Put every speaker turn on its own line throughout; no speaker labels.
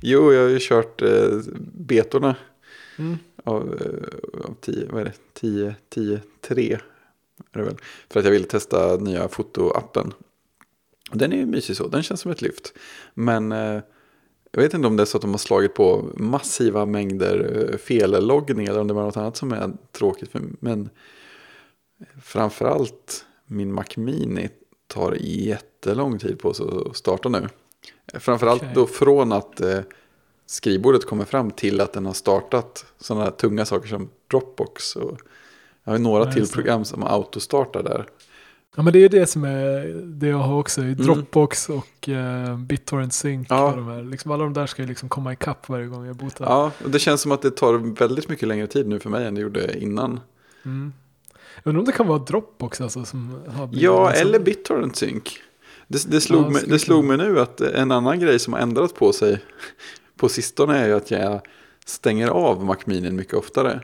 Jo, jag har ju kört eh, betorna
Mm.
av, eh, av 10, vad är det? 10, 10, 3 är det väl. För att jag ville testa nya fotoappen. Den är ju mysig så, den känns som ett lyft. Men eh, jag vet inte om det är så att de har slagit på massiva mängder eh, felloggning eller om det var något annat som är tråkigt. För, men framförallt min Mac Mini tar jättelång tid på sig att starta nu. Framförallt
Okej.
då från att eh, skrivbordet kommer fram till att den har startat sådana här tunga saker som Dropbox. Och jag har några
Ja,
till program som autostartar där.
Ja men det är ju det som är det jag har också
Mm.
i Dropbox och eh, BitTorrent Sync.
Ja.
De här. Liksom alla de där ska ju liksom komma ikapp varje gång jag botar.
Ja, och det känns som att det tar väldigt mycket längre tid nu för mig än det gjorde innan.
Mm. Jag undrar om det kan vara Dropbox alltså som har blivit
Ja,
liksom-
eller BitTorrent Sync. Det, det, slog,
Ja,
mig, det slog mig nu att en annan grej som har ändrat på sig på sistone är ju att jag stänger av Mac Mini mycket oftare.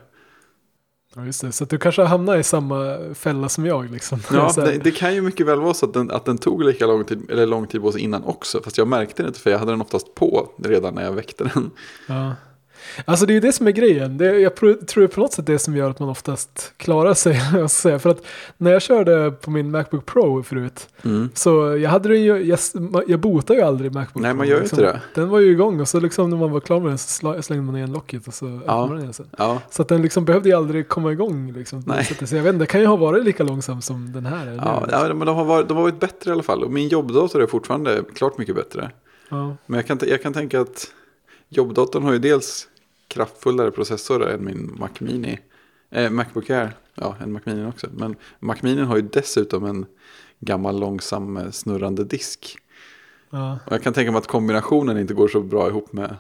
Ja, just det. Så du kanske har hamnat i samma fälla som jag liksom.
Ja, det, det kan ju mycket väl vara så att den, att den tog lika lång tid, eller lång tid på sig innan också. Fast jag märkte det inte för jag hade den oftast på redan när jag väckte den.
Ja. Alltså det är ju det som är grejen. Det, jag tror på något sätt det som gör att man oftast klarar sig. säga. För att när jag körde på min Macbook Pro förut.
Mm.
Så jag hade ju, jag, jag botade ju aldrig Macbook
Nej,
Pro.
man gör ju
liksom.
inte det.
Den var ju igång och så liksom när man var klar med den så slängde man igen locket och så öppnade man den igen sen.
Ja,
Så att den liksom behövde ju aldrig komma igång liksom.
Nej.
sättet. Så jag vet inte, det kan ju ha varit lika långsam som den här är nu.
ja, ja men de har, varit, de har varit bättre i alla fall. Och min jobbdator är fortfarande klart mycket bättre.
ja.
Men jag kan, jag kan tänka att jobbdatorn har ju dels kraftfullare processor än min Mac Mini. Eh, Macbook Air, ja en Mac Mini också. Men Mac Mini har ju dessutom en gammal långsam eh, snurrande disk.
Ja.
Och jag kan tänka mig att kombinationen inte går så bra ihop med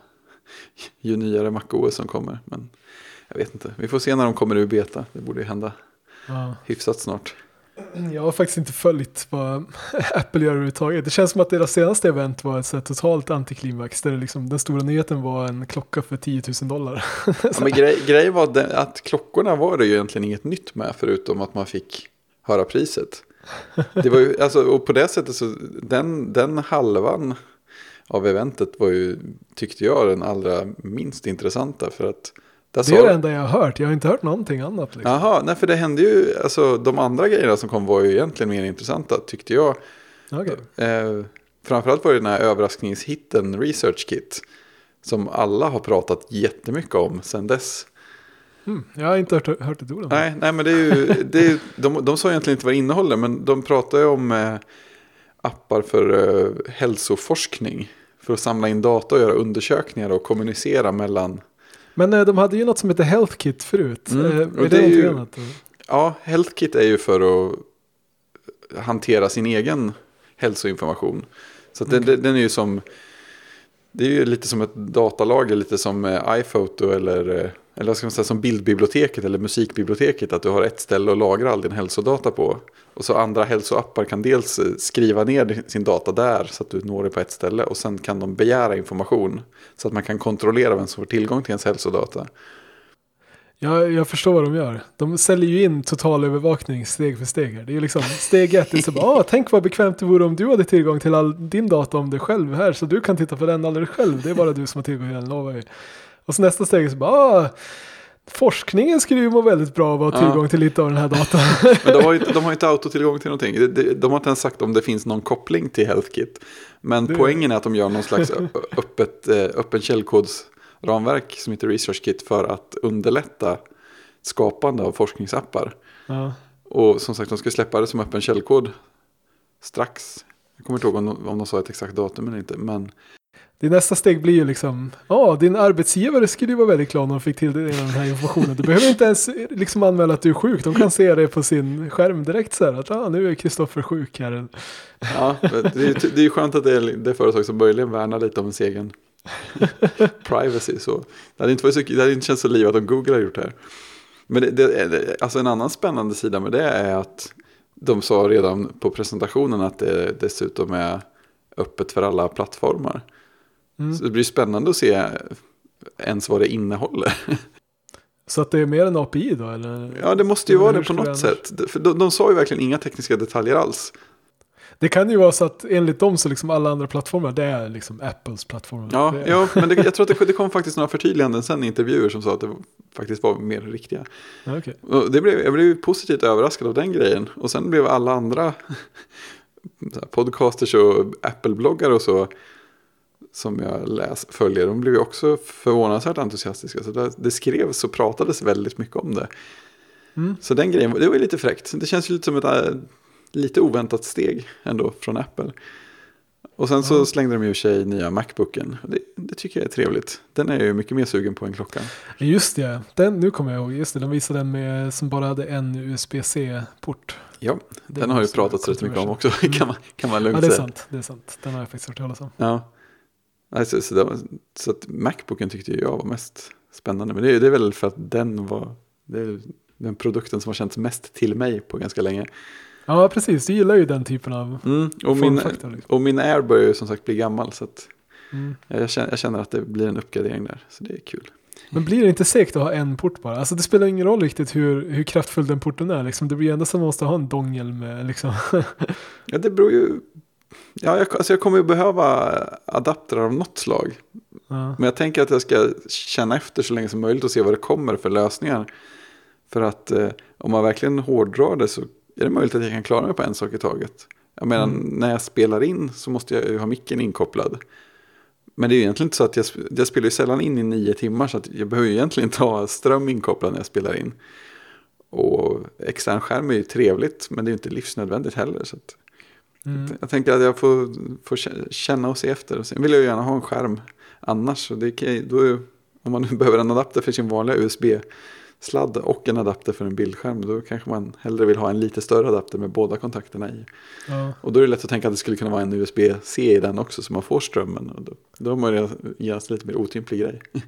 ju nyare MacOS som kommer. Men jag vet inte, vi får se när de kommer ur beta. Det borde ju hända
Ja.
hyfsat snart.
Jag har faktiskt inte följt vad Apple gör överhuvudtaget. Det känns som att deras senaste event var ett så totalt antiklimax. Där det liksom, den stora nyheten var en klocka för 10 000 dollar.
Ja, men grej, grejen var det, att klockorna var det ju egentligen inget nytt med förutom att man fick höra priset. Det var ju, alltså, och på det sättet så den, den halvan av eventet var ju, tyckte jag, den allra minst intressanta. För att där
Det är det enda jag har hört. Jag har inte hört någonting annat. Liksom.
Jaha, nej för det hände ju, alltså de andra grejerna som kom var ju egentligen mer intressanta tyckte jag.
Okej.
Eh, framförallt var det den här överraskningshitten Research Kit. Som alla har pratat jättemycket om sedan dess.
Mm, jag har inte hört, hört ett ord om det.
Nej, nej men det är ju, det är, ju- de, de sa egentligen inte vad det innehåller, men de pratar ju om eh, appar för eh, hälsoforskning. För att samla in data och göra undersökningar och kommunicera mellan.
Men eh, de hade ju något som heter Health Kit förut.
Mm,
Eh, är det,
det är ju-
annat?
Ja, HealthKit är ju för att hantera sin egen hälsoinformation. Så att den, den, är ju som, det är ju lite som ett datalager, lite som eh, iPhoto eller, eller vad ska man säga, som bildbiblioteket eller musikbiblioteket. Att du har ett ställe att lagra all din hälsodata på. Och så andra hälsoappar kan dels eh, skriva ner sin data där så att du når det på ett ställe. Och sen kan de begära information så att man kan kontrollera vem som får tillgång till ens hälsodata.
Jag, jag förstår vad de gör. De säljer ju in totalövervakning steg för steg. Det är ju liksom steg ett. är så bara, ah, tänk vad bekvämt det vore om du hade tillgång till all din data om dig själv här. Så du kan titta på den alldeles själv. Det är bara du som har tillgång till den, lovar jag. Och så nästa steg så bara, ah, forskningen skulle ju må väldigt bra av att ha tillgång till lite av den här datan.
Men de har ju inte, de har ju inte autotillgång till någonting. De, de, de har inte ens sagt om det finns någon koppling till HealthKit. Men
Det-
poängen är att de gör någon slags öppet, eh, öppen källkodsramverk som heter ResearchKit för att underlätta skapande av forskningsappar.
ja.
Och som sagt, de ska släppa det som öppen källkod strax. Jag kommer inte ihåg om de, om de sa ett exakt datum eller inte. Men
Det nästa steg blir ju liksom, ja, din arbetsgivare skulle ju vara väldigt glad om de fick till dig den här informationen. Du behöver inte ens liksom anmäla att du är sjuk. De kan se det på sin skärm direkt så här att ah, nu är Kristoffer sjuk här.
ja, det är ju det är skönt att det är det företag som möjligen värnar lite om ens egen privacy. Så. Det hade inte, varit så, det hade inte känts så livat om Google hade gjort det här. Men det, det, alltså en annan spännande sida med det är att de sa redan på presentationen att det dessutom är öppet för alla plattformar.
Mm.
Så det blir spännande att se ens vad det innehåller.
Så att det är mer en API då eller?
Ja, det måste ju vara det på något
det
sätt. För de, de sa ju verkligen inga tekniska detaljer alls.
Det kan ju vara så att enligt dem så liksom alla andra plattformar det är liksom Apples plattformar.
Ja, ja men det, jag tror att det, det kom faktiskt några förtydliganden sen i intervjuer som sa att det faktiskt var mer riktiga.
Ja.
Och det blev, jag blev positivt överraskad av den grejen. Och sen blev alla andra podcasters och Apple-bloggare och så som jag läs, följer, de blev ju också förvånansvärt entusiastiska. Så det, det skrevs och pratades väldigt mycket om det.
Mm.
Så den grejen, det var lite fräckt. Det känns ju lite som ett äh, lite oväntat steg ändå från Apple. Och sen så
Ja.
slängde de ju sig nya Macbooken. Det, det tycker jag är trevligt. Den är jag ju mycket mer sugen på än klockan.
Just det, den, nu kommer jag ihåg. Just det, de visade den med, som bara hade en USB-C-port.
Ja, den
var
har ju pratats rätt mycket om också, kan man, kan man
Ja,
lugnt
det är
säga.
sant. Det är sant. Den har jag faktiskt hört talas om.
Ja. Alltså, så, var, så att Macbooken tyckte jag var mest spännande. Men det är, det är väl för att den var den produkten som har känts mest till mig på ganska länge.
Ja, precis. Du gillar ju den typen av
Mm, och, min.
Liksom.
och min Air börjar ju som sagt bli gammal. Så att
Mm.
jag, känner, jag känner att det blir en uppgradering där. Så det är kul.
Men blir det inte segt att ha en port bara? Alltså det spelar ingen roll riktigt hur, hur kraftfull den porten är. Liksom. Det blir ändå som att man måste ha en dongel med liksom.
Ja, det beror ju... Ja, jag, alltså jag kommer ju behöva adapter av något slag.
ja.
Men jag tänker att jag ska känna efter så länge som möjligt och se vad det kommer för lösningar. För att eh, om man verkligen hårdrar det så är det möjligt att jag kan klara mig på en sak i taget. Jag menar,
Mm.
när jag spelar in så måste jag ju ha micken inkopplad. Men det är ju egentligen inte så att jag, jag spelar ju sällan in i nio timmar så att jag behöver ju egentligen inte ha ström inkopplad när jag spelar in. Och extern skärm är ju trevligt men det är ju inte livsnödvändigt heller. Så att
Mm.
jag tänker att jag får, får kä- känna och se efter. Sen vill jag ju gärna ha en skärm annars. Så det kan, då om man nu behöver en adapter för sin vanliga USB-sladd och en adapter för en bildskärm. Då kanske man hellre vill ha en lite större adapter med båda kontakterna i.
Ja.
Och då är det lätt att tänka att det skulle kunna vara en USB-C i den också så man får strömmen. Och då, då har man genast lite mer otymplig grej.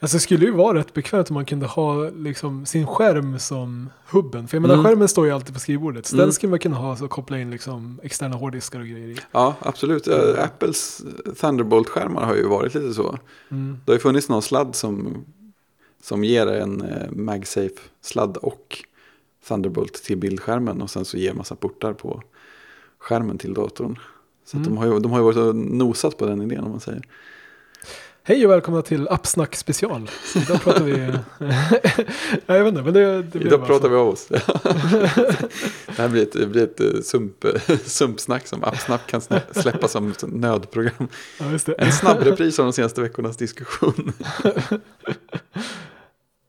Alltså det skulle ju vara rätt bekvämt om man kunde ha liksom, sin skärm som hubben. För jag menar
Mm.
skärmen står ju alltid på skrivbordet. Så
Mm.
den skulle man kunna ha så koppla in liksom, externa hårddiskar och grejer i.
Ja, absolut. Eh, Apples Thunderbolt-skärmar har ju varit lite så.
Mm.
Det har ju funnits någon sladd som, som ger en eh, MagSafe-sladd och Thunderbolt till bildskärmen och sen så ger massa portar på skärmen till datorn. Så
Mm.
de, har ju, de har ju varit och nosat på den idén om man säger.
Hej och välkomna till Appsnack special. Idag pratar vi... ja, jag vet inte, men det, det
Idag pratar vi av oss. det här blir ett, det blir ett eh, sump, sumpsnack som AppSnap kan släppa som nödprogram.
Ja.
En snabb repris av de senaste veckornas diskussion.